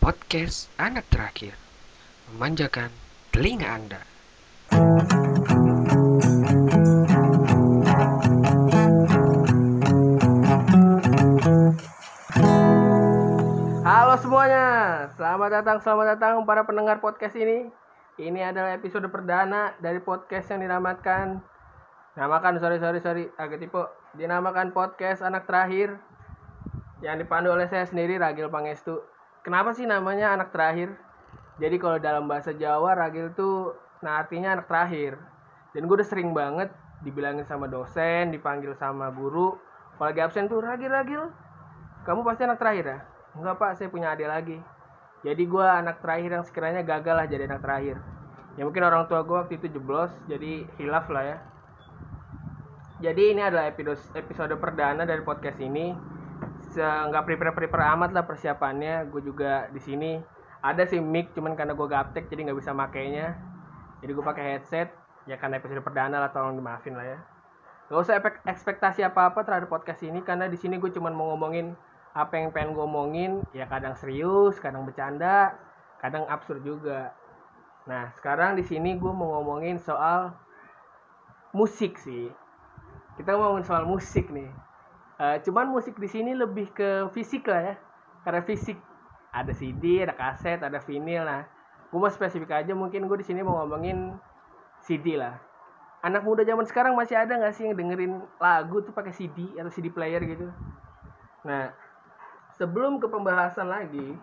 Podcast anak terakhir. Memanjakan telinga Anda. Halo semuanya, selamat datang, selamat datang para pendengar podcast ini. Ini adalah episode perdana dari podcast yang dinamakan Namakan, sorry, sorry, sorry, agak tipe Dinamakan podcast anak terakhir Yang dipandu oleh saya sendiri, Ragil Pangestu Kenapa sih namanya anak terakhir? Jadi kalau dalam bahasa Jawa, Ragil tuh Nah artinya anak terakhir Dan gue udah sering banget dibilangin sama dosen, dipanggil sama guru Kalau lagi absen tuh, Ragil, Ragil Kamu pasti anak terakhir ya? Enggak pak, saya punya adik lagi. Jadi gue anak terakhir yang sekiranya gagal lah jadi anak terakhir. Ya mungkin orang tua gue waktu itu jeblos, jadi hilaf lah ya. Jadi ini adalah episode episode perdana dari podcast ini. Nggak prepare prepare amat lah persiapannya. Gue juga di sini ada sih mic, cuman karena gue gaptek jadi nggak bisa makainya. Jadi gue pakai headset. Ya karena episode perdana lah, tolong dimaafin lah ya. Gak usah ekspektasi apa-apa terhadap podcast ini karena di sini gue cuma mau ngomongin apa yang pengen gue omongin ya kadang serius kadang bercanda kadang absurd juga nah sekarang di sini gue mau ngomongin soal musik sih kita ngomongin soal musik nih uh, cuman musik di sini lebih ke fisik lah ya. Karena fisik ada CD ada kaset ada vinyl nah gue mau spesifik aja mungkin gue di sini mau ngomongin CD lah. Anak muda zaman sekarang masih ada nggak sih yang dengerin lagu tuh pakai CD atau CD player gitu? Nah sebelum ke pembahasan lagi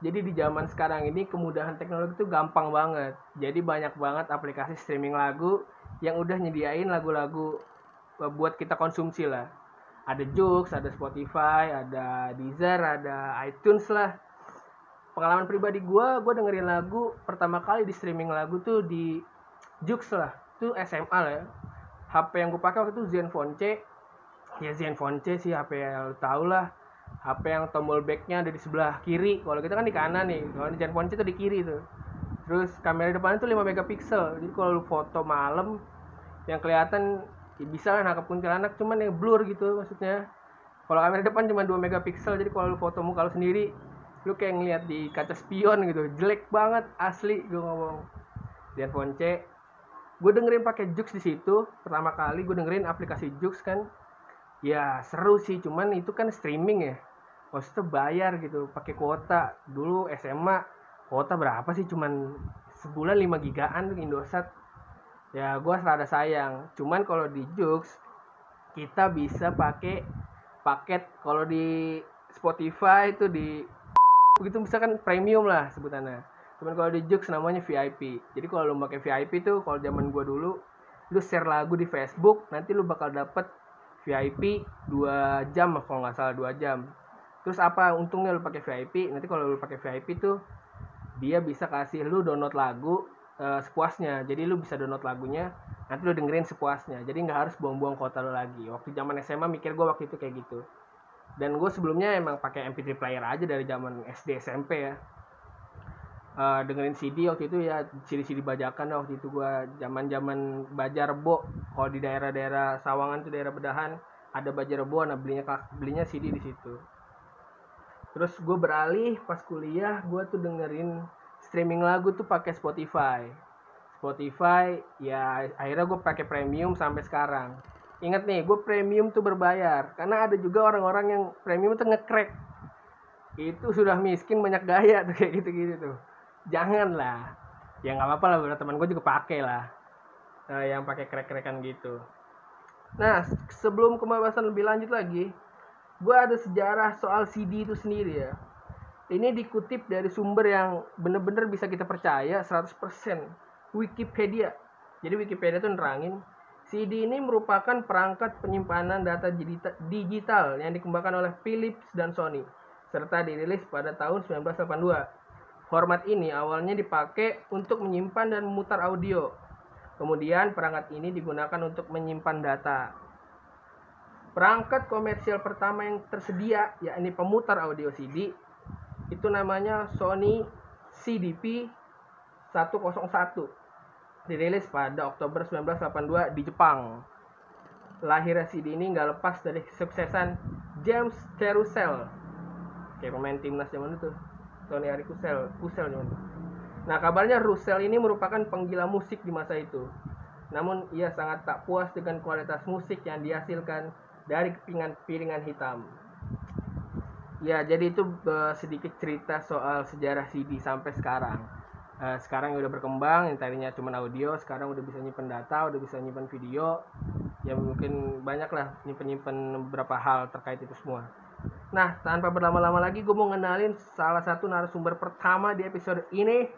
jadi di zaman sekarang ini kemudahan teknologi itu gampang banget. Jadi banyak banget aplikasi streaming lagu yang udah nyediain lagu-lagu buat kita konsumsi lah ada Joox, ada Spotify, ada Deezer, ada iTunes lah. Pengalaman pribadi gue gue dengerin lagu pertama kali di streaming lagu tuh di Joox lah. Itu SMA lah ya. HP yang gue pakai waktu itu Zenfone C ya Zenfone C sih HP yang tau lah. HP yang tombol backnya ada di sebelah kiri. Kalau kita kan di kanan nih. Kalau di handphone itu di kiri tuh. Terus kamera depan itu 5 megapiksel jadi kalau foto malam yang kelihatan ya bisa lah nangkep kuntilanak cuman yang blur gitu maksudnya. Kalau kamera depan cuma 2 megapiksel jadi kalau foto muka lu sendiri lu kayak ngeliat di kaca spion gitu. Jelek banget asli gue ngomong. Handphone C. Gue dengerin pakai Jux di situ pertama kali gue dengerin aplikasi Jux kan. Ya seru sih cuman itu kan streaming ya. Maksudnya bayar gitu pakai kuota. Dulu SMA kuota berapa sih? Cuman sebulan 5 gigaan Indosat ya gue serada sayang. Cuman kalau di Jux kita bisa pakai paket. Kalau di Spotify itu di begitu misalkan premium lah sebutannya. Cuman kalau di Jux namanya VIP jadi kalau lu pakai VIP tuh kalau zaman gue dulu lu share lagu di Facebook nanti lu bakal dapet VIP 2 jam kalau nggak salah 2 jam. Terus apa untungnya lu pakai VIP nanti kalau lu pakai VIP tuh dia bisa kasih lu download lagu uh, sepuasnya. Jadi lu bisa download lagunya nanti lu dengerin sepuasnya. Jadi nggak harus buang-buang kota lu lagi. Waktu zaman SMA mikir gue waktu itu kayak gitu. Dan gue sebelumnya emang pakai MP3 player aja dari zaman SD SMP ya. Uh, dengerin CD waktu itu ya CD-CD bajakan waktu itu gua. Zaman-zaman Bajar Rebo. Kalau di daerah-daerah Sawangan tuh daerah Bedahan ada Bajar Rebo nah belinya belinya CD di situ. Terus gue beralih pas kuliah gue tuh dengerin streaming lagu tuh pakai Spotify. Spotify ya akhirnya gue pakai premium sampai sekarang. Ingat nih gue premium tuh berbayar. Karena ada juga orang-orang yang premium tuh ngekrek. Itu sudah miskin banyak gaya tuh kayak gitu-gitu tuh. Jangan lah ya nggak apa-apa lah beberapa teman gue juga pakai lah. Uh, yang pakai krek-krekan gitu. Nah sebelum pembahasan lebih lanjut lagi gue ada sejarah soal CD itu sendiri ya ini dikutip dari sumber yang bener-bener bisa kita percaya 100% Wikipedia. Jadi Wikipedia tuh nerangin CD ini merupakan perangkat penyimpanan data digital yang dikembangkan oleh Philips dan Sony serta dirilis pada tahun 1982 format ini awalnya dipakai untuk menyimpan dan memutar audio. Kemudian perangkat ini digunakan untuk menyimpan data. Perangkat komersial pertama yang tersedia yakni pemutar audio CD itu namanya Sony CDP 101 dirilis pada Oktober 1982 di Jepang. Lahirnya CD ini nggak lepas dari kesuksesan James Carousel kayak pemain timnas zaman itu Tony Ari Kusel Kusel cuman. Nah kabarnya Russell ini merupakan penggila musik di masa itu. Namun ia sangat tak puas dengan kualitas musik yang dihasilkan dari piringan-piringan hitam. Ya jadi itu eh, sedikit cerita soal sejarah CD sampai sekarang. Eh, sekarang udah berkembang, yang tadinya cuma audio, sekarang udah bisa nyimpen data, udah bisa nyimpen video. Ya mungkin banyak lah nyimpen-nyimpen beberapa hal terkait itu semua. Nah, tanpa berlama-lama lagi, gue mau ngenalin salah satu narasumber pertama di episode ini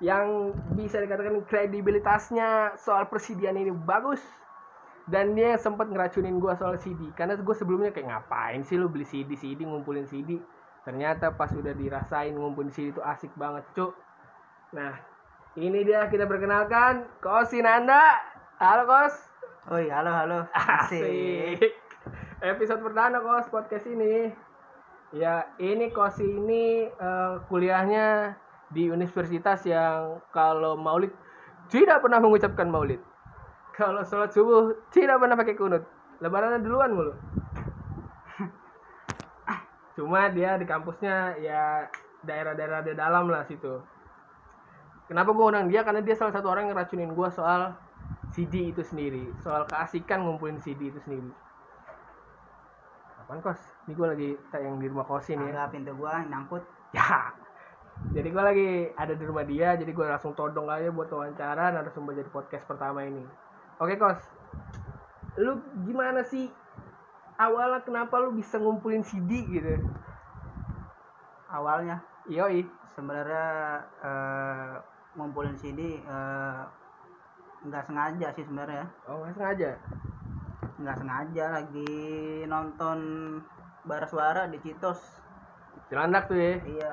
yang bisa dikatakan kredibilitasnya soal persediaan ini bagus dan dia sempat ngeracunin gue soal CD karena gue sebelumnya kayak ngapain sih lu beli CD CD ngumpulin CD ternyata pas udah dirasain ngumpulin CD itu asik banget cuk nah ini dia kita perkenalkan Kosin Anda halo Kos. Oi, halo halo. asik. Episode perdana Kos podcast ini. Ya ini Kosi ini eh, kuliahnya di universitas yang kalau maulid tidak pernah mengucapkan maulid kalau sholat subuh tidak pernah pakai kunut lebarannya duluan mulu cuma dia di kampusnya ya daerah-daerah di dalam lah situ kenapa gue undang dia karena dia salah satu orang yang racunin gue soal CD itu sendiri soal keasikan ngumpulin CD itu sendiri Apaan kos? Ini gue lagi tayang di rumah kosin ya pintu gua nyangkut. Ya. Jadi gue lagi ada di rumah dia, jadi gue langsung todong aja buat wawancara narasumber jadi podcast pertama ini. Oke kos, lu gimana sih awalnya kenapa lu bisa ngumpulin CD gitu? Awalnya Yoi, sebenarnya eh, ngumpulin CD eh, nggak sengaja sih sebenarnya. oh nggak sengaja. Nggak sengaja lagi nonton Bara Suara di Citos. Cilandak tuh ya, Iya,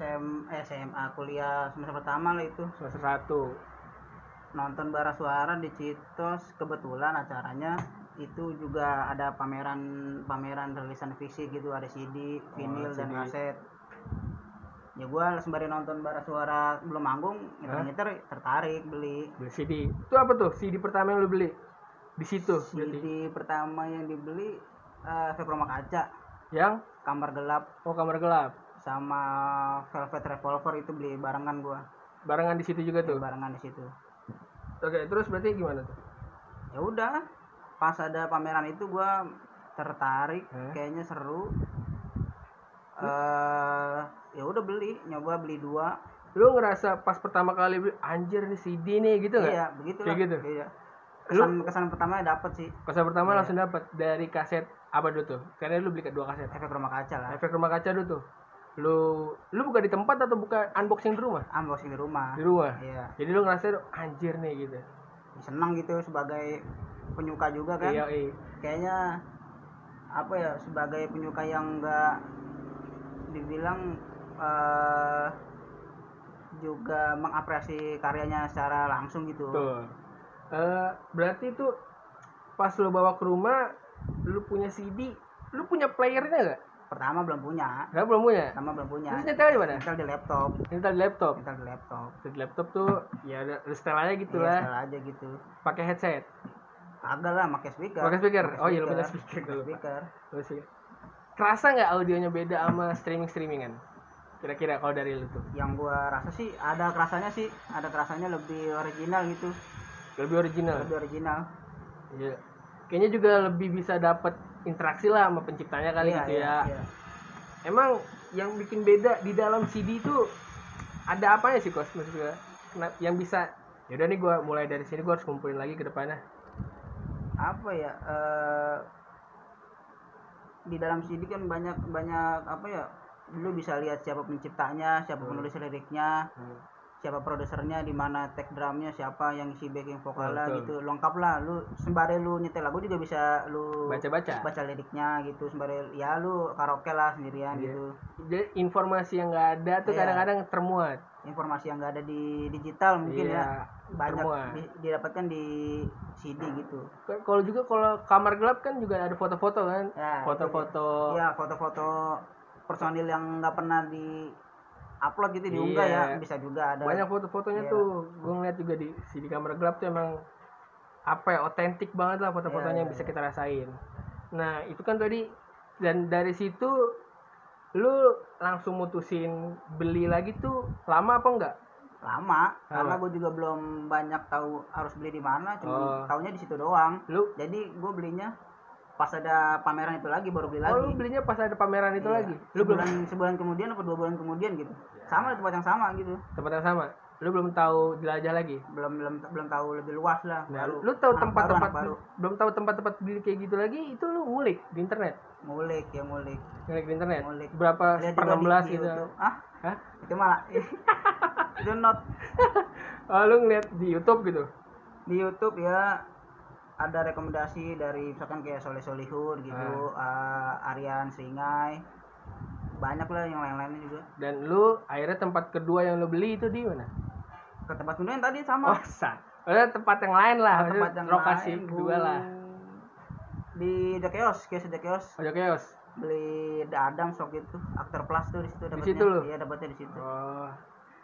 SM, eh, SMA kuliah semester pertama lah itu. semester satu. Nonton Bara Suara di Citos kebetulan acaranya itu juga ada pameran pameran rilisan fisik gitu ada CD, vinil dan CD. kaset. Ya gua sembari nonton bara suara belum manggung, nyeter tertarik beli. Beli CD. Itu apa tuh CD pertama yang lu beli? Di situ berarti. CD pertama yang dibeli eh Veproma kaca, Yang kamar gelap oh kamar gelap. sama Velvet Revolver itu beli barengan gua. Barengan di situ juga tuh. Barengan di situ. Oke, terus berarti gimana tuh? Ya udah, pas ada pameran itu gua tertarik, Hah? kayaknya seru. Eh ya udah beli, nyoba beli dua. Lu ngerasa pas pertama kali beli anjir nih CD nih gitu nggak? Iya, begitu Kayak lah. gitu? Iya. Kesan kesan pertama dapet sih Kaset pertama Iya. langsung dapat dari kaset apa dulu tuh? Karena lu beli kedua kaset. efek rumah kaca lah. Efek rumah kaca dulu tuh. Lu lu buka di tempat atau buka unboxing di rumah? Unboxing di rumah. Di rumah. Iya. Jadi lu ngerasa anjir nih gitu. Senang gitu sebagai penyuka juga kan. Iya, iya. Kayaknya apa ya sebagai penyuka yang enggak dibilang eh juga mengapresiasi karyanya secara langsung gitu. Tuh. Eh, berarti itu pas lu bawa ke rumah lu punya CD, lu punya playernya nggak? Pertama belum punya. Nggak belum punya. Pertama belum punya. Terus nyetel di mana? Nyetel di laptop. Nyetel di laptop. Nyetel di laptop. Di laptop tuh ya setel aja gitu Iya, lah. setel aja gitu. Pakai headset. Agak lah pakai speaker. Pakai speaker? Oh iya, lu punya speaker, lupa. speaker. Terus ya. Kerasa nggak audionya beda sama streaming streamingan? Kira-kira kalau dari lu tuh yang gua rasa sih ada kerasanya sih ada kerasanya lebih original gitu lebih original. lebih original Iya. Kayaknya juga lebih bisa dapat interaksi lah sama penciptanya kali Iya, gitu iya, ya. iya. Emang yang bikin beda di dalam CD itu ada apanya sih kos maksudnya? Kena- Yang bisa yaudah nih gua mulai dari sini gua harus kumpulin lagi ke depannya. apa ya eh, di dalam CD kan banyak banyak apa ya lu bisa lihat siapa penciptanya siapa Hmm. penulis liriknya siapa produsernya di mana tag drumnya siapa yang isi backing vokalnya gitu lengkap lah lu sembari lu nyetel lagu juga bisa lu Baca-baca. baca liriknya gitu sembari ya lu karaoke lah sendirian Iya. gitu Jadi informasi yang nggak ada tuh Iya. kadang-kadang termuat. informasi yang nggak ada di digital mungkin Iya, ya banyak termuat. di- didapatkan di CD gitu Kan Kalau juga kalau kamar gelap kan juga ada foto-foto kan. ya Foto-foto. ya foto-foto personil yang nggak pernah di upload gitu diunggah Iya. ya bisa juga ada. Banyak foto-fotonya Iya. tuh. Gue ngeliat juga di CD kamar gelap tuh emang apa ya otentik banget lah foto-fotonya Iya, yang iya, bisa kita rasain. Nah itu kan tadi dan dari situ lu langsung mutusin beli lagi tuh lama apa enggak? Lama karena Lama. gue juga belum banyak tahu harus beli di mana Oh. cuma taunya di situ doang. Lu? Jadi gue belinya pas ada pameran itu lagi baru beli lagi oh lu belinya pas ada pameran itu Iya. lagi? Lu belum sebulan sebulan kemudian atau dua bulan kemudian gitu sama di tempat yang sama gitu. Tempat yang sama? Lu belum tahu jelajah lagi? Belum belum belum tahu lebih luas lah nah, baru lu tahu tempat-tempat baru, anak baru. belum tahu tempat-tempat beli kayak gitu lagi itu lu ngulik di internet. Ngulik ya ngulik. Ngulik di internet? Ngulik. berapa per 16 di gitu? ah Hah? itu malah itu not. Oh lu ngeliat di YouTube gitu? Di YouTube ya ada rekomendasi dari misalkan kayak Soleh Solihun gitu, Ah. eh, Aryan Seringai, banyak lah yang lain-lainnya juga. dan lu akhirnya tempat kedua yang lu beli itu di mana Ke tempat kedua yang tadi sama. oh sa Oh, tempat yang lain lah Ke tempat maksudnya yang lokasi lain, kedua lah Di The Chaos, kios The Chaos, ojo keos beli The Adams waktu itu, Aktor Plus tuh di situ dapatnya. situ lu? Iya, dapatnya di situ. oh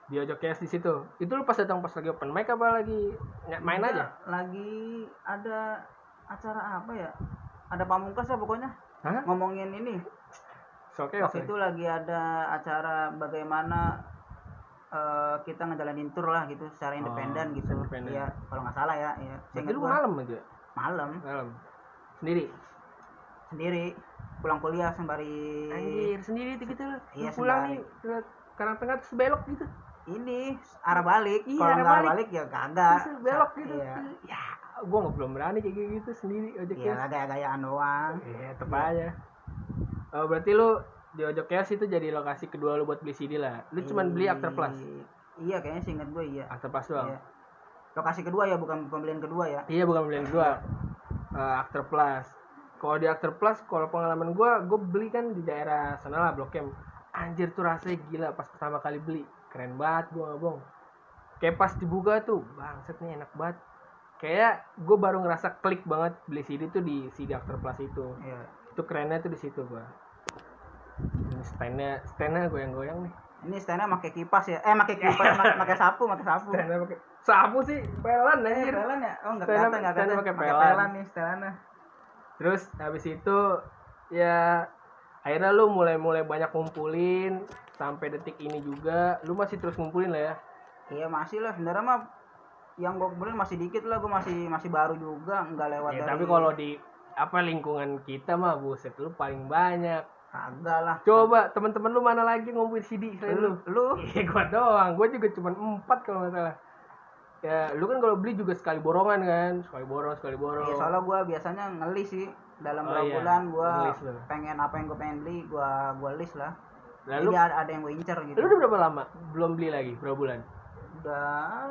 di ojo keos di situ itu lu pas datang pas lagi open mic apa lagi main aja Lagi ada acara apa ya? Ada pamungkas lah pokoknya. Hah? Ngomongin ini, keos waktu itu lagi ada acara bagaimana eh, kita ngejalanin tour lah gitu secara Oh, independen gitu. secara independen. Iya, kalau nggak salah ya iya. Berarti Seingat lu malam aja malam. Malam. Sendiri? Sendiri. Pulang kuliah sembari anjir sendiri itu gitu. Lu Iya, pulang sembari. nih ke karang tengah terus belok gitu. Ini arah balik. Iya, kalau arah nggak arah balik. balik ya kagak. Terus belok gitu. Iya. Ya gua nggak belum berani kayak gitu sendiri ojek iya gaya-gayaan doang. Iya, tetep aja. Oh, berarti lu di Ojok Chaos itu jadi lokasi kedua lu buat beli CD lah. Lu cuman beli After Plus. iya kayaknya seingat gue iya After Plus doang. Iya. lokasi kedua ya bukan pembelian kedua ya Iya, bukan beli yang kedua. Eh, After Plus. Kalau di After Plus, kalau pengalaman gua, gua beli kan di daerah sana lah, Blok M. Anjir tuh rasanya gila pas pertama kali beli. Keren banget gua nggak bohong. Kayak pas dibuka tuh, bangset nih enak banget. Kayak gue baru ngerasa klik banget beli CD tuh di CD After Plus itu. iya Itu kerennya tuh di situ gua. Standnya, standnya goyang-goyang nih. ini standnya pakai kipas ya eh pakai kipas pakai sapu pakai sapu Standnya pakai sapu sih, pelan Eh, anjir. pelan ya? Oh, enggak Stand-nya- kelihatan, stand-nya kelihatan. pakai pelan. pelan nih setelannya. Terus habis itu ya akhirnya lu mulai-mulai banyak ngumpulin sampai detik ini juga lu masih terus ngumpulin lah ya Iya, masih lah. Sebenarnya mah yang gue kumpulin masih dikit lah, gue masih masih baru juga, enggak lewat Ya, dari tapi kalau di apa lingkungan kita mah buset lu paling banyak kagak lah. coba teman-teman lu mana lagi ngumpulin CD selain lu? Lu, lu iya gua doang. Gua juga cuma empat kalau nggak salah. Ya lu kan kalau beli juga sekali borongan kan? Sekali borong sekali borong Iya, soalnya gue biasanya ngelis sih. Dalam Oh, berapa iya. bulan lu. pengen apa yang gue pengen beli gue gue list lah. Lalu? Jadi ada, ada yang gue incer gitu. Lu udah berapa lama? Belum beli lagi? Berapa bulan? Udah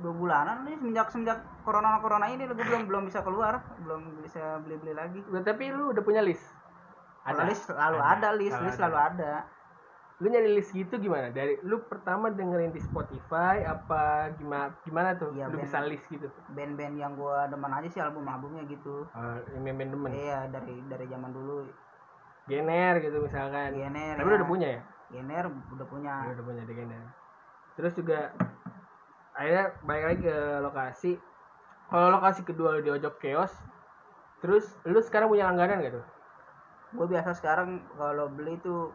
dua bulanan nih semenjak semenjak corona corona ini gue belum belum bisa keluar. Belum bisa beli beli lagi. Udah, tapi lu udah punya list Kalau list selalu ada, list Selalu list selalu ada. Lu nyari list gitu gimana? Dari lu pertama dengerin di Spotify apa gimana gimana tuh? Iya, lu band. bisa list gitu? band-band yang gue demen aja sih album-albumnya gitu. Uh, yang band demen? Iya dari dari zaman dulu. Gener gitu misalkan. Gener tapi ya. lu udah punya ya? Gener udah punya. Lu udah punya di Gener terus juga akhirnya balik lagi ke lokasi. Kalau lokasi kedua lu di ojok keos terus lu sekarang punya langganan gak tuh gue biasa sekarang kalau beli tuh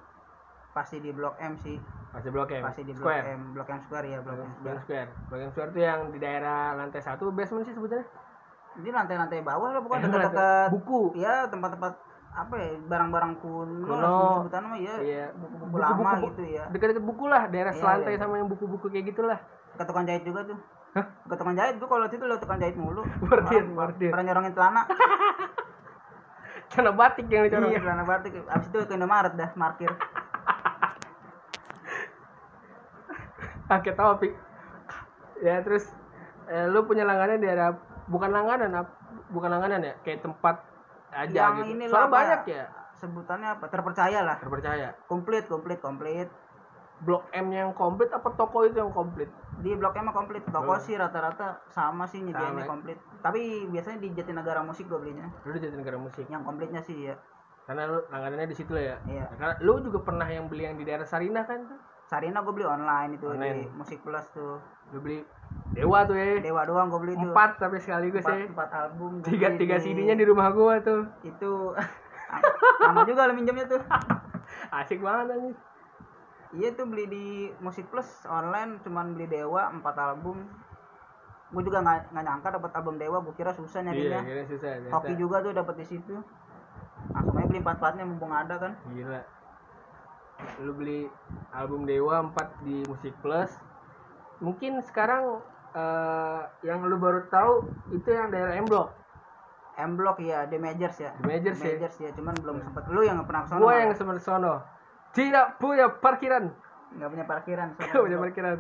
pasti di blok M sih. Masih blok M? Pasti di blok square? M. Blok M square ya blok M Blok square. M Square. Blok M Square tuh yang di daerah lantai satu basement sih sebetulnya ini lantai-lantai bawah lah pokoknya Eh, dekat-dekat. buku. Ya tempat-tempat apa ya barang-barang kuno, Kuno. sebutan mah ya Iya. buku-buku lama Buku-buku- gitu ya dekat-dekat buku lah daerah Iya, selantai iya. sama yang buku-buku kayak gitulah. Ke tukang jahit juga tuh. Hah? ke tukang jahit gue kalau itu lewat tukang jahit mulu. Martin, Martin. pernah nyorongin celana celana batik yang dicorong. Iya celana batik. Abis itu ke Indomaret dah markir. Pakai topi ya terus eh, lu punya langganan di daerah bukan langganan bukan langganan ya? Kayak tempat aja yang gitu. ini soalnya banyak ya? Sebutannya apa? Terpercaya lah. Terpercaya. Komplit komplit komplit blok M yang komplit apa toko itu yang komplit? Di blok M mah komplit. Toko Oh. sih rata-rata sama sih nyediainnya Sama. komplit. Tapi biasanya di Jatinegara musik gue belinya. Lu di negara musik? Yang komplitnya sih ya karena lu langganannya di situ lah ya? Iya. Nah, karena lu juga pernah yang beli yang di daerah Sarina kan Sarina gue beli online itu Online. di musik plus tuh. Lu beli Dewa tuh ya Dewa doang gue beli tuh. Empat tapi sekaligus ya empat album tiga tiga. CD-nya di rumah gua tuh. Itu. Lama juga lo minjemnya tuh. Asik banget anjing iya tuh beli di musik plus online cuman beli dewa empat album. Gue juga nggak nyangka dapat album dewa gue kira susah iya nyarinya kira susah hoki juga tuh dapat di situ. Langsung aja beli empat empatnya mumpung ada kan. Gila. Lu beli album Dewa 4 di Musik Plus. Mungkin sekarang eh, yang lu baru tahu itu yang daerah M Block M Block ya The Majors ya. The Majors ya. Majors ya cuman belum sempet. Lu yang pernah ke sana gua yang sebenarnya sono tidak punya parkiran. Nggak punya parkiran Gak punya parkiran.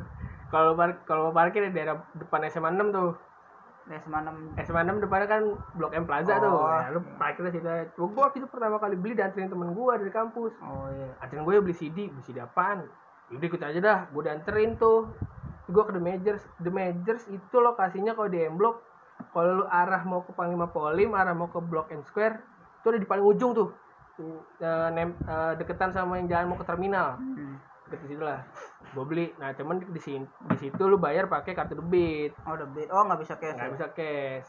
Kalau par- kalau parkir di daerah depan SMA 6 tuh. SMA 6 SMA 6 depannya kan Blok M Plaza tuh. Oh, ya, lu parkir di situ aja. gua gua waktu itu pertama kali beli dianterin temen gua dari kampus. Oh iya. Anterin gue beli CD beli CD apaan? Yaudah ikut aja dah. Gue dianterin tuh. Gue ke The Majors. The Majors itu lokasinya kalau di M Block kalau lu arah mau ke Panglima Polim arah mau ke Blok M Square itu ada di paling ujung tuh Tuh, nem- eh, deketan sama yang jalan mau ke terminal. Hmm. deket situ lah. Gue beli. Nah cuman di sini di situ lu bayar pakai kartu debit. Oh beat oh nggak bisa cash nggak ya? bisa cash.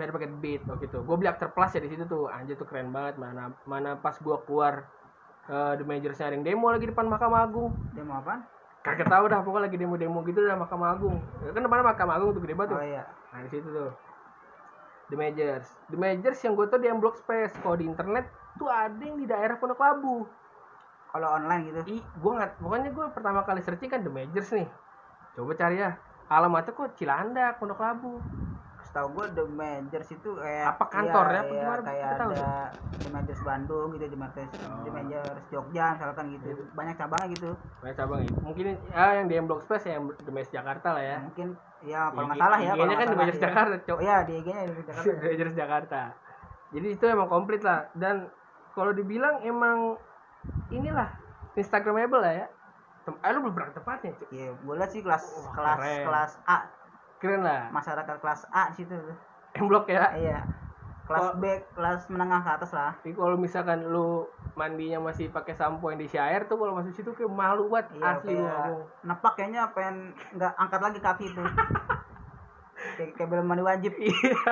Bayar pakai debit waktu itu. Gue beli after plus ya di situ tuh. Anjir tuh keren banget. Mana mana pas gua keluar eh The Major sharing demo lagi depan Mahkamah Agung. Mau apa kagak tahu dah pokoknya lagi demo-demo gitu dah Mahkamah Agung. Ya, kan depan Mahkamah Agung tuh gede banget tuh. Oh iya. Nah di situ tuh. The Majors. The Majors yang gue tau di M-Block Space. Kalau di internet tuh ada yang di daerah Pondok Labu kalau online gitu Ih, gue nggak, pokoknya gue pertama kali searching kan The Majors nih. Coba cari ya. Alamatnya kok Cilandak, Pondok Labu. setahu gue the majors itu kayak Apa kantor ya? iya, Apa iya, gimana? kayak Kita tahu ada the majors Bandung gitu the majors Oh. the majors Jogja misalkan gitu banyak cabangnya gitu Banyak cabang itu. Mungkin ya yang di M Block Space yang The Majors Jakarta lah ya. mungkin ya kalau nggak salah ya kalau IG-nya nggak kan The Majors. Jakarta, Cok. oh iya di IG nya di Jakarta The Majors Jakarta. Jadi itu emang komplit lah dan kalau dibilang emang inilah Instagramable lah ya. Tem- eh, lu belum pernah ke tempatnya, Cok. Iya, gue lihat sih kelas Wah, kelas keren. kelas A Keren lah. masyarakat kelas A di situ. M Block ya. Iya. Kelas Kok- B, kelas menengah ke atas lah. Tapi kalau misalkan lu mandinya masih pakai sampo yang di shower tuh kalau masuk situ kayak malu banget Iya, asli kayak ngomong. nepak kayaknya pengen nggak angkat lagi kaki tuh. kayak, kayak belum mandi wajib. Iya.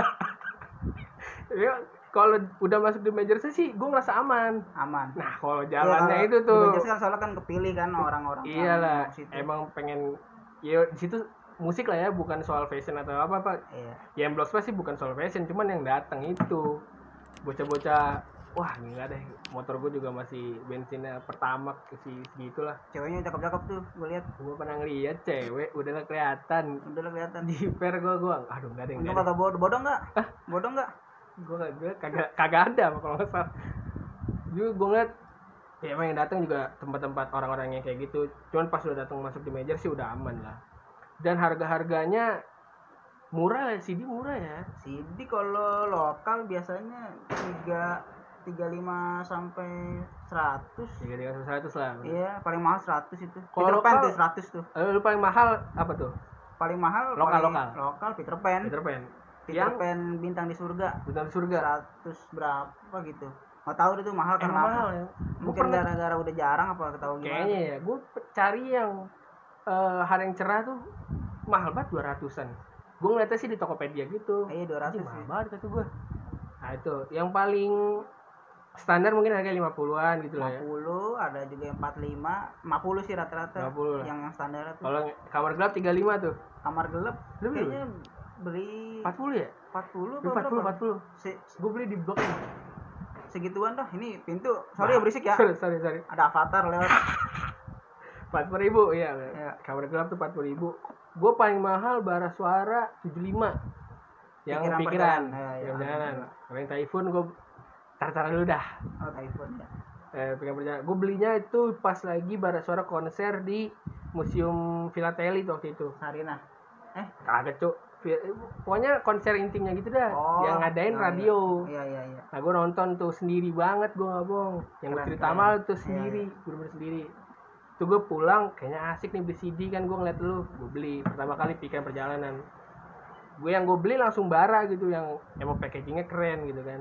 Ya, kalau udah masuk di major sih gue ngerasa aman. Aman. Nah, kalau Iya, jalannya kalau itu di tuh. Majors kan soalnya kan kepilih kan orang-orang. yang Iyalah, situ. emang pengen ya di situ musik lah ya, bukan soal fashion atau apa apa. Iya. Ya yang Space sih bukan soal fashion, cuman yang datang itu bocah-bocah wah gila deh motor gue juga masih bensinnya pertama si segitulah Ceweknya cakep-cakep tuh, gue lihat. gue pernah ngeliat cewek udah kelihatan Udah kelihatan. di per gue gue aduh nggak ada Untung nggak ada kagak bodoh, bodoh nggak? Bodoh nggak? Gue gue kagak kagak ada kalau nggak salah juga gue ngeliat ya emang yang datang juga tempat-tempat orang-orang yang kayak gitu cuman pas udah datang masuk di major sih udah aman lah dan harga-harganya murah ya CD murah ya CD kalau lokal biasanya tiga tiga lima sampai seratus. tiga tiga seratus lah Iya, paling mahal 100 itu. Kalau Peter Pan tuh 100 tuh. Eh, lu paling mahal apa tuh Paling mahal Lokal, paling- lokal. Lokal Peter Pan. Peter Pan Peter yang Pan bintang di surga. bintang surga. 100 berapa gitu. Nggak tahu itu mahal karena mahal ya? Mungkin gara-gara udah jarang apa ketahu gimana. kayaknya ya. Gue cari yang eh hari yang cerah tuh mahal banget dua ratusan. Gue ngeliatnya sih di Tokopedia gitu. Iya 200 Anjing, sih. mahal banget kata gue nah itu. Yang paling standar mungkin harga 50-an gitu lah ya. 50, ada juga yang 45, 50 sih rata-rata. 50 lah. yang standar tuh. kalau kamar gelap 35 tuh. Kamar gelap beli kayaknya beli 40 ya 40 Lu apa 40 berapa? 40 Se- gue beli di blok ini segituan dah. Ini pintu. Sorry ya berisik ya. sorry sorry sorry Ada avatar lewat. 40 ribu iya Iya. kamar gelap tuh 40 ribu gue paling mahal bara suara 75 yang Pikiran pikiran. Ya, ya. yang kalau yang typhoon gue tar dulu dah Oh, iPhone ya. eh, pikiran perjalanan gue belinya itu pas lagi bara suara konser di museum Philateli tuh waktu itu Sarina. Eh, kagak cuk pokoknya konser intinya gitu dah Oh, yang ngadain iya, radio. iya iya iya. nah gue nonton tuh sendiri banget gue nggak bohong. Yang Keren, cerita keren. mal tuh Iya, sendiri bener-bener sendiri. Tuh gue pulang kayaknya asik nih beli CD kan gue ngeliat lu gue beli. Pertama kali pikiran perjalanan. Gue yang gue beli langsung bara gitu yang emang packagingnya keren gitu kan.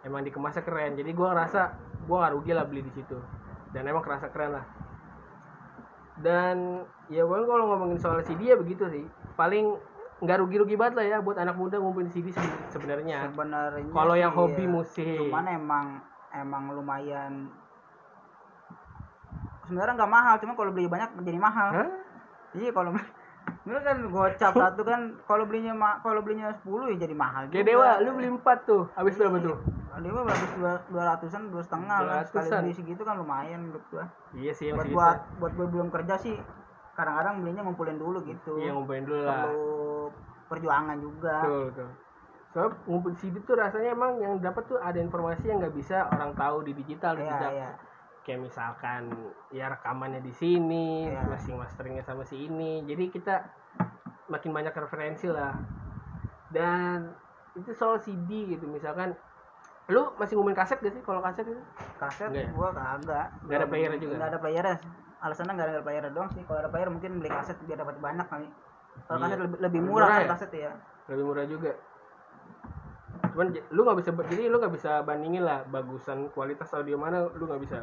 Emang dikemasnya keren jadi gue ngerasa gue nggak rugi lah beli di situ. Dan emang kerasa keren lah. Dan ya gue kalau ngomongin soal CD ya begitu sih. Paling nggak rugi-rugi banget lah ya buat anak muda ngumpulin CD se- sebenarnya Sebenarnya kalau yang sih, hobi musik Cuman emang emang lumayan sebenarnya nggak mahal cuma kalau beli banyak jadi mahal Hah? iya kalau Dulu kan gocap satu kan kalau belinya ma- kalau belinya 10 ya jadi mahal Kayak juga. Dewa, lu beli empat tuh. Habis berapa tuh? Dewa habis dua ratusan dua setengah lah sekali 200-an. beli segitu kan lumayan menurut gua Iya sih, buat buat buat gua belum kerja sih kadang-kadang belinya ngumpulin dulu gitu Iya, ngumpulin dulu lah. perlu perjuangan juga Betul, betul. Soalnya ngumpul CD tuh rasanya emang yang dapat tuh ada informasi yang nggak bisa orang tahu di digital, di iya jejak. iya Kayak misalkan ya rekamannya di sini, Iya. masing masteringnya sama si ini. Jadi kita makin banyak referensi lah. Dan itu soal CD gitu, misalkan lu masih ngumumin kaset gak sih kalau kaset itu? kaset Enggak ya? gua kagak Nggak ada player juga? nggak ada player alasannya nggak ada player doang sih kalau ada player mungkin beli kaset biar dapat banyak kali kalau Iya. kaset lebih, lebih Lebih murah, murah kan ya? kaset ya Lebih murah juga. Cuman lu nggak bisa jadi lu nggak bisa bandingin lah bagusan kualitas audio mana lu nggak bisa.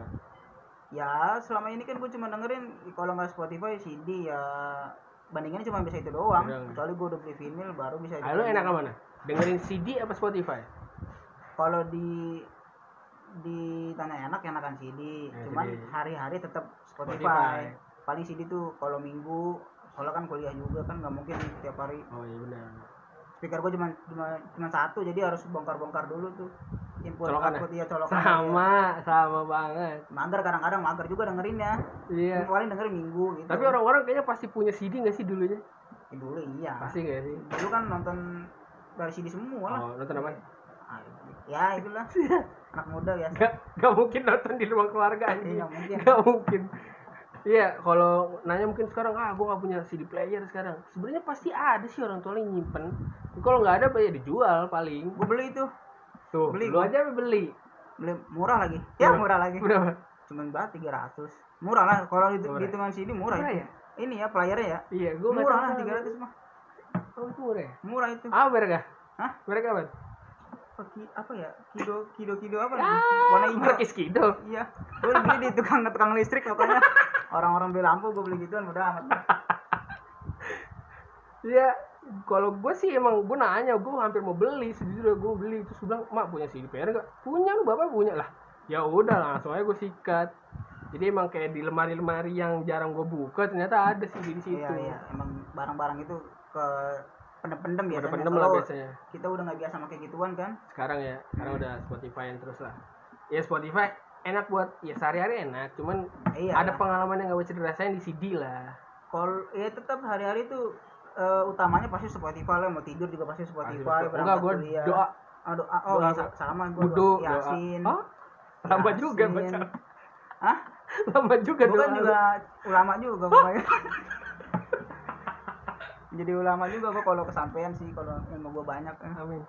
ya selama ini kan gue cuma dengerin kalau nggak Spotify CD ya bandingannya cuma bisa itu doang Doang. kecuali gue udah beli vinyl baru bisa Ah, lu enak mana? Dengerin CD apa Spotify? kalau di di tanah enak enakan CD Ya, cuman hari-hari tetap Spotify. Spotify. paling CD tuh kalau minggu soalnya kan kuliah juga kan nggak mungkin tiap hari Oh iya benar. speaker gue cuma cuma cuma satu jadi harus bongkar-bongkar dulu tuh input Colokan ya? output ya colokan Sama, sama banget. mager kadang-kadang mager juga dengerinnya Iya. paling dengerin minggu gitu Tapi orang-orang kayaknya pasti punya CD nggak sih dulunya? Ya, dulu iya Pasti nggak sih? dulu kan nonton dari CD semua lah Oh, nonton apa? Ah, ya itulah anak muda ya Gak, gak mungkin nonton di ruang keluarga anjing. Iya, mungkin. Gak mungkin. Iya, kalau nanya mungkin sekarang ah gue gak punya CD player sekarang. Sebenarnya pasti ada sih orang tua yang nyimpen. Kalau nggak ada ya dijual paling. gue beli itu Tuh, Beli lu aja beli. beli murah lagi ya Berapa? murah lagi Berapa? cuman banget 300 murah lah kalau itu Murah. hitungan CD murah, Murah itu ya? ini ya playernya ya Iya, gue murah lah 300 mah Oh, itu murah ya? murah itu Ah, merek ah? Hah? Merek apa? Ki- apa ya kido kido kido apa Ah, warna hijau merek Iskido. iya gue beli di tukang tukang listrik pokoknya orang-orang beli lampu gue beli gituan udah amat Iya, kalau gue sih emang gue nanya, gue hampir mau beli, sejujurnya gue beli terus gue bilang, mak punya CD player nggak? Punya lu bapak punya lah. Ya udah langsung aja gue sikat. Jadi emang kayak di lemari-lemari yang jarang gue buka ternyata ada CD di situ. iya iya emang barang-barang itu ke pendem-pendem biasanya Udah pendem lah biasanya. kita udah nggak biasa pakai gituan kan Sekarang ya, sekarang udah Spotify yang terus lah. Ya Spotify enak buat ya sehari-hari enak, cuman iya ada pengalaman yang gak bisa dirasain di CD lah. kalau ya tetap hari-hari itu eh, utamanya pasti Spotify lah mau tidur juga pasti Spotify Enggak, gue kuliah. doa Ah, doa oh doa. sa- sama gue doa. Yasin Hah? Lama juga Yasin. baca. Hah? Lama juga gue kan doa juga ulama juga pokoknya jadi ulama juga gue kalau kesampaian sih kalau ilmu gue banyak Amin.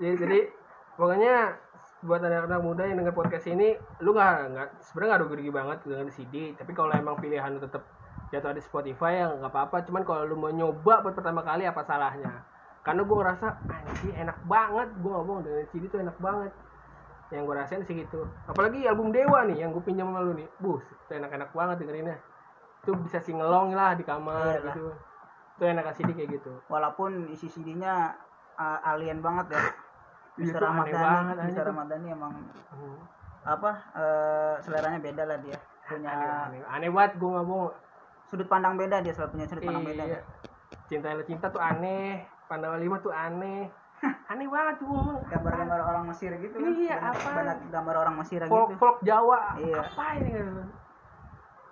Ya, jadi pokoknya buat anak-anak muda yang denger podcast ini, lu nggak nggak sebenarnya nggak rugi-rugi banget dengan CD. Tapi kalau emang pilihan lu tetap jatuh di Spotify ya nggak apa-apa. Cuman kalau lu mau nyoba buat pertama kali apa salahnya? Karena gue ngerasa anjir enak banget. Gue ngomong dengan CD tuh enak banget. Yang gue rasain sih gitu. Apalagi album Dewa nih yang gue pinjam sama lu nih. Bus, itu enak-enak banget dengerinnya. Itu bisa singelong lah di kamar Iyalah. gitu. Itu enak CD kayak gitu. walaupun isi CD-nya uh, alien banget ya aneh aneh Mr. tuh. Ramadhani emang Hmm. apa eh, seleranya beda lah dia punya aneh, aneh banget gue ngomong sudut pandang beda dia selalu punya sudut pandang beda iya. cinta lo cinta tuh aneh pandawa lima tuh aneh aneh banget tuh ngomong gambar-gambar orang Mesir gitu kan Iya, apaan? banyak gambar orang Mesir folk gitu folk Jawa Iya. apa ini.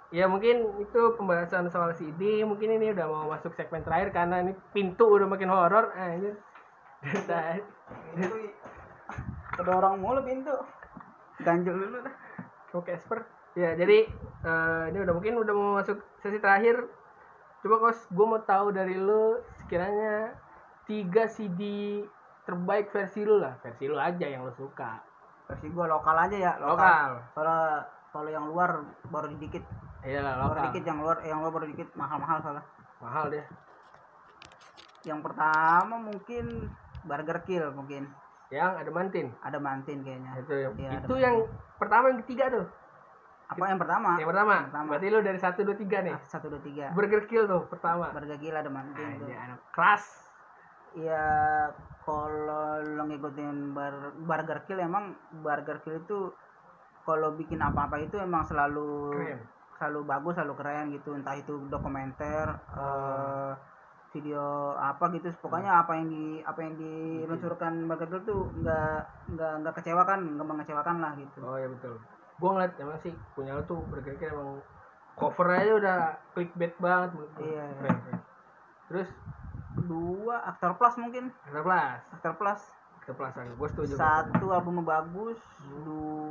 Ya mungkin itu pembahasan soal CD mungkin ini udah mau masuk segmen terakhir karena ini pintu udah makin horor anjir Dari- itu kedorong mulu pintu ganjel dulu dah Mau Casper. Ya, jadi eh, ini udah mungkin udah mau masuk sesi terakhir. Coba kos, gue mau tahu dari lu sekiranya tiga CD terbaik versi lu lah, versi lu aja yang lu suka. versi gua lokal aja ya Lokal. soalnya kalau yang luar baru dikit Iya lah, lokal. dikit yang luar yang luar baru dikit mahal-mahal soalnya Mahal deh. yang pertama mungkin Burger Kill mungkin Yang ada mantin. ada mantin kayaknya Itu yang ada itu yang pertama yang ketiga tuh. apa yang pertama Yang pertama. Pertama. Berarti lu dari 1 2 3 nih. Satu dua tiga Burger Kill tuh pertama. Burger Kill ada mantin tuh. Iya, anak keras. ya kalau lo ngikutin bar, Burger Kill emang Burger Kill itu kalau bikin apa-apa itu emang selalu. Selalu bagus selalu keren gitu. Entah itu dokumenter eh, video apa gitu. Pokoknya apa yang di apa yang diluncurkan Margaret tuh nggak nggak nggak kecewakan nggak mengecewakan lah gitu. Oh ya betul. Gua ngeliat emang sih punya lu tuh berkira emang cover aja udah clickbait banget. Iya, iya. Terus? Kedua aktor plus mungkin. Aktor Plus, aktor plus. Aktor Plus gue setuju. satu albumnya bagus. Lu gara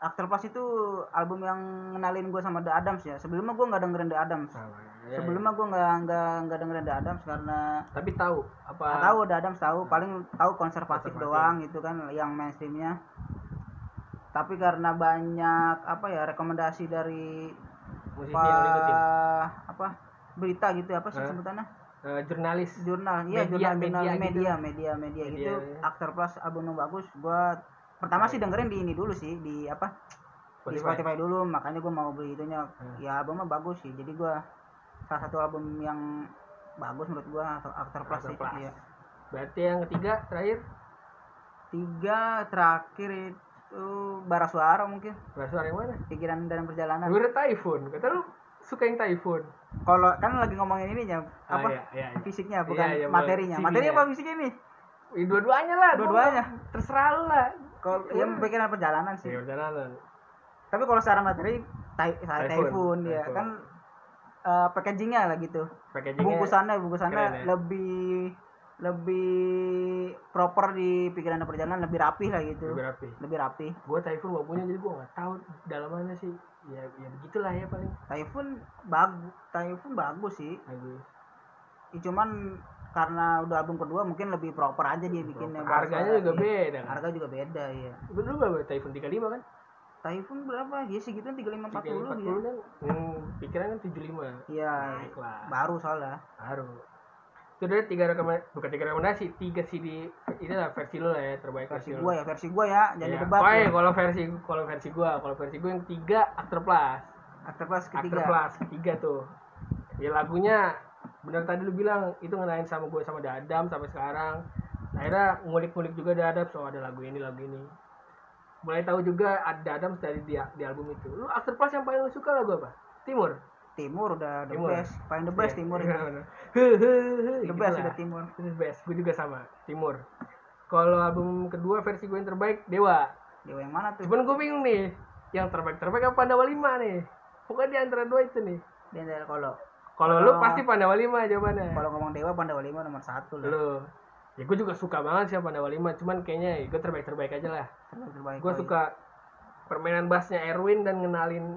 aktor plus itu album yang ngenalin gue sama The Adams ya sebelumnya gue nggak dengerin The Adams Sama, ya, sebelumnya gue nggak nggak nggak dengerin The Adams karena ya. tapi tahu apa nggak tahu The Adams tahu paling tahu konservatif Konservatif. doang gitu kan yang mainstreamnya tapi karena banyak apa ya rekomendasi dari musisi apa yang apa berita gitu apa sih Hah? sebutannya Eh, jurnalis. jurnal iya Media, jurnal jurnal media media gitu. media media, Media, gitu ya. aktor plus albumnya bagus gua pertama sih dengerin di ini dulu sih di apa di Spotify. Dulu makanya gua mau beli itunya Hmm. ya albumnya bagus sih jadi gua salah satu album yang bagus menurut gua aktor, aktor plus Aktor sih Plus. iya. Berarti yang ketiga terakhir tiga terakhir itu bara suara mungkin Bahasa yang mana? pikiran dan perjalanan Gue udah Typhoon. Kata lu suka yang Typhoon. kalau kan lagi ngomongin ininya Ah, apa iya, iya, iya. fisiknya bukan Iya, iya, materinya CD-nya. materi apa fisiknya nih Ya, dua-duanya lah. Dua-duanya. Terserah lu lah. Kalau Iya. yang pikiran perjalanan sih Ya perjalanan. tapi kalau secara materi tai- Typhoon, typhoon ya Typhoon. kan eh, packagingnya lah gitu Packagingnya bungkusannya bungkusannya keren ya. lebih lebih proper di pikiran perjalanan lebih rapih lah gitu lebih rapi. lebih rapi Gue Typhoon gak punya jadi gue gak tahu dalamannya sih. Ya, ya begitulah ya paling. typhoon bagus typhoon bagus sih Bagus. Ya, cuman karena udah album kedua mungkin lebih proper aja dia bikinnya Harganya juga beda kan. harga juga beda ya Bener gak Typhoon 35 kan? typhoon berapa ya sih gitu 35 40 40 ya kan. Hmm, pikiran kan 75. iya Naik lah. baru soalnya Baru. Itu dari tiga rekomendasi, bukan tiga rekomendasi, tiga CD ini lah versi lu lah ya terbaik versi lu. gua ya versi gua ya jangan Iya. didebat Pokoknya ya. kalau versi kalau versi gua, kalau versi gua yang tiga aktor plus. aktor plus ketiga plus ketiga tuh. Ya lagunya benar tadi lu bilang itu ngenain sama gue sama Dadam sampai sekarang. Akhirnya ngulik-ngulik juga Dadam so ada lagu ini lagu ini. Mulai tahu juga ada Dadam dari di, di album itu. Lu aktor plus yang paling lu suka lagu apa? Timur. timur udah the Timur. best paling the best Iya, timur iya, itu bener. Hehehe, the gitu best lah. udah timur The best. Gue juga sama Timur. Kalau album kedua versi gue yang terbaik Dewa. dewa yang mana tuh Cuman gue bingung nih, yang terbaik terbaik apa Pandawa 5 nih? Pokoknya di antara dua itu nih. dia dari kalau Kalau lu Kalau- pasti Pandawa 5 jawabannya. kalau ngomong dewa pandawa lima nomor satu lah Lu. Ya gue juga suka banget sih Pandawa 5, cuman kayaknya gue terbaik terbaik aja lah. Terbaik- terbaik Gue oh, suka permainan bassnya Erwin dan ngenalin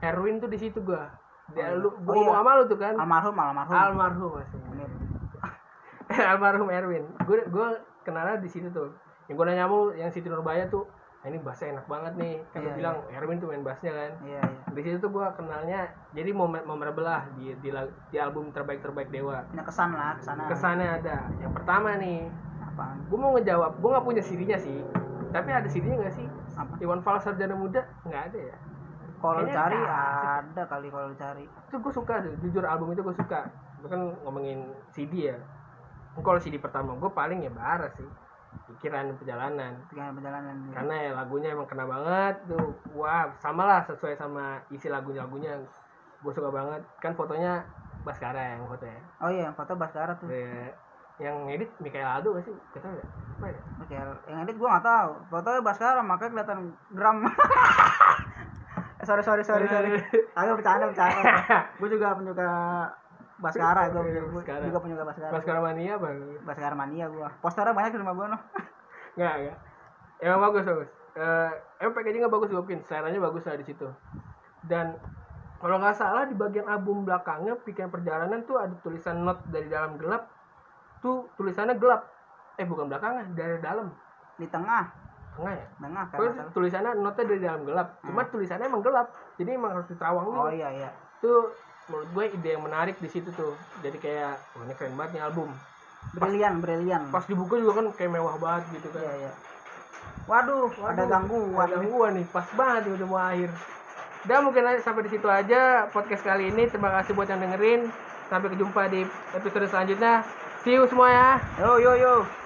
Erwin tuh di situ gue. Dia Oh, lu, iya. gue Oh, ngomong iya. sama lu tuh kan. iya. almarhum almarhum Almarhum masih. Almarhum Erwin gue gue kenalnya di situ tuh yang gue nanya sama lu yang Siti Nurbaya tuh "Ah, ini bassnya enak banget nih. Kan dia bilang Erwin tuh main bassnya kan. Iya iya. Di situ tuh gue kenalnya jadi momen memorable lah di, di di album terbaik terbaik Dewa. Punya kesan lah ke sana. Kesannya ada. Yang pertama nih apaan? gue mau ngejawab gue nggak punya CD-nya sih. Tapi ada CD-nya nggak sih? Apa? Iwan Fals Sarjana Muda? Nggak ada ya? Kalau cari ada. ada kali kalau cari. Itu gue suka jujur album itu gue suka. Itu kan ngomongin CD ya. Kalau CD pertama gue paling ya Bara sih pikiran perjalanan. Pikiran perjalanan karena ya lagunya emang kena banget tuh wah sama lah sesuai sama isi lagunya lagunya gue suka banget. Kan fotonya Baskara yang foto ya? Oh iya yang foto Baskara tuh. Eh, yang edit Mikael Aldo gak sih? Kata ya? Ya? Oke, yang edit gua nggak tahu. Fotonya Baskara makanya kelihatan gram. Eh, sorry sorry sorry sorry. Agak bercanda bercanda. gua juga penyuka Baskara, Iya, gua Baskara. juga penyuka Baskara. Baskara Mania apa Baskara mania gua. Posternya banyak di rumah gua noh. Enggak, enggak. Emang bagus, bagus. Eh, emang packagingnya bagus gue bikin. Seleranya bagus lah di situ. Dan kalau nggak salah di bagian album belakangnya pikiran perjalanan tuh ada tulisan not dari dalam gelap. Tuh tulisannya gelap. Eh bukan belakangnya, dari dalam. Di tengah, Tengah ya? tengah kan. Tulisannya notnya dari dalam gelap. Cuma tulisannya emang gelap. Jadi emang harus diterawang. Oh iya iya. Itu menurut gue ide yang menarik di situ tuh. Jadi kayak, wah ini keren banget nih album. Brilian, brilian. Pas dibuka juga kan kayak mewah banget gitu kan. Iya iya. Waduh, ada Waduh, gangguan. Ada gangguan nih, pas banget udah mau akhir. Dan mungkin aja sampai di situ aja podcast kali ini. Terima kasih buat yang dengerin. Sampai jumpa di episode selanjutnya. See you semua ya. Yo yo yo.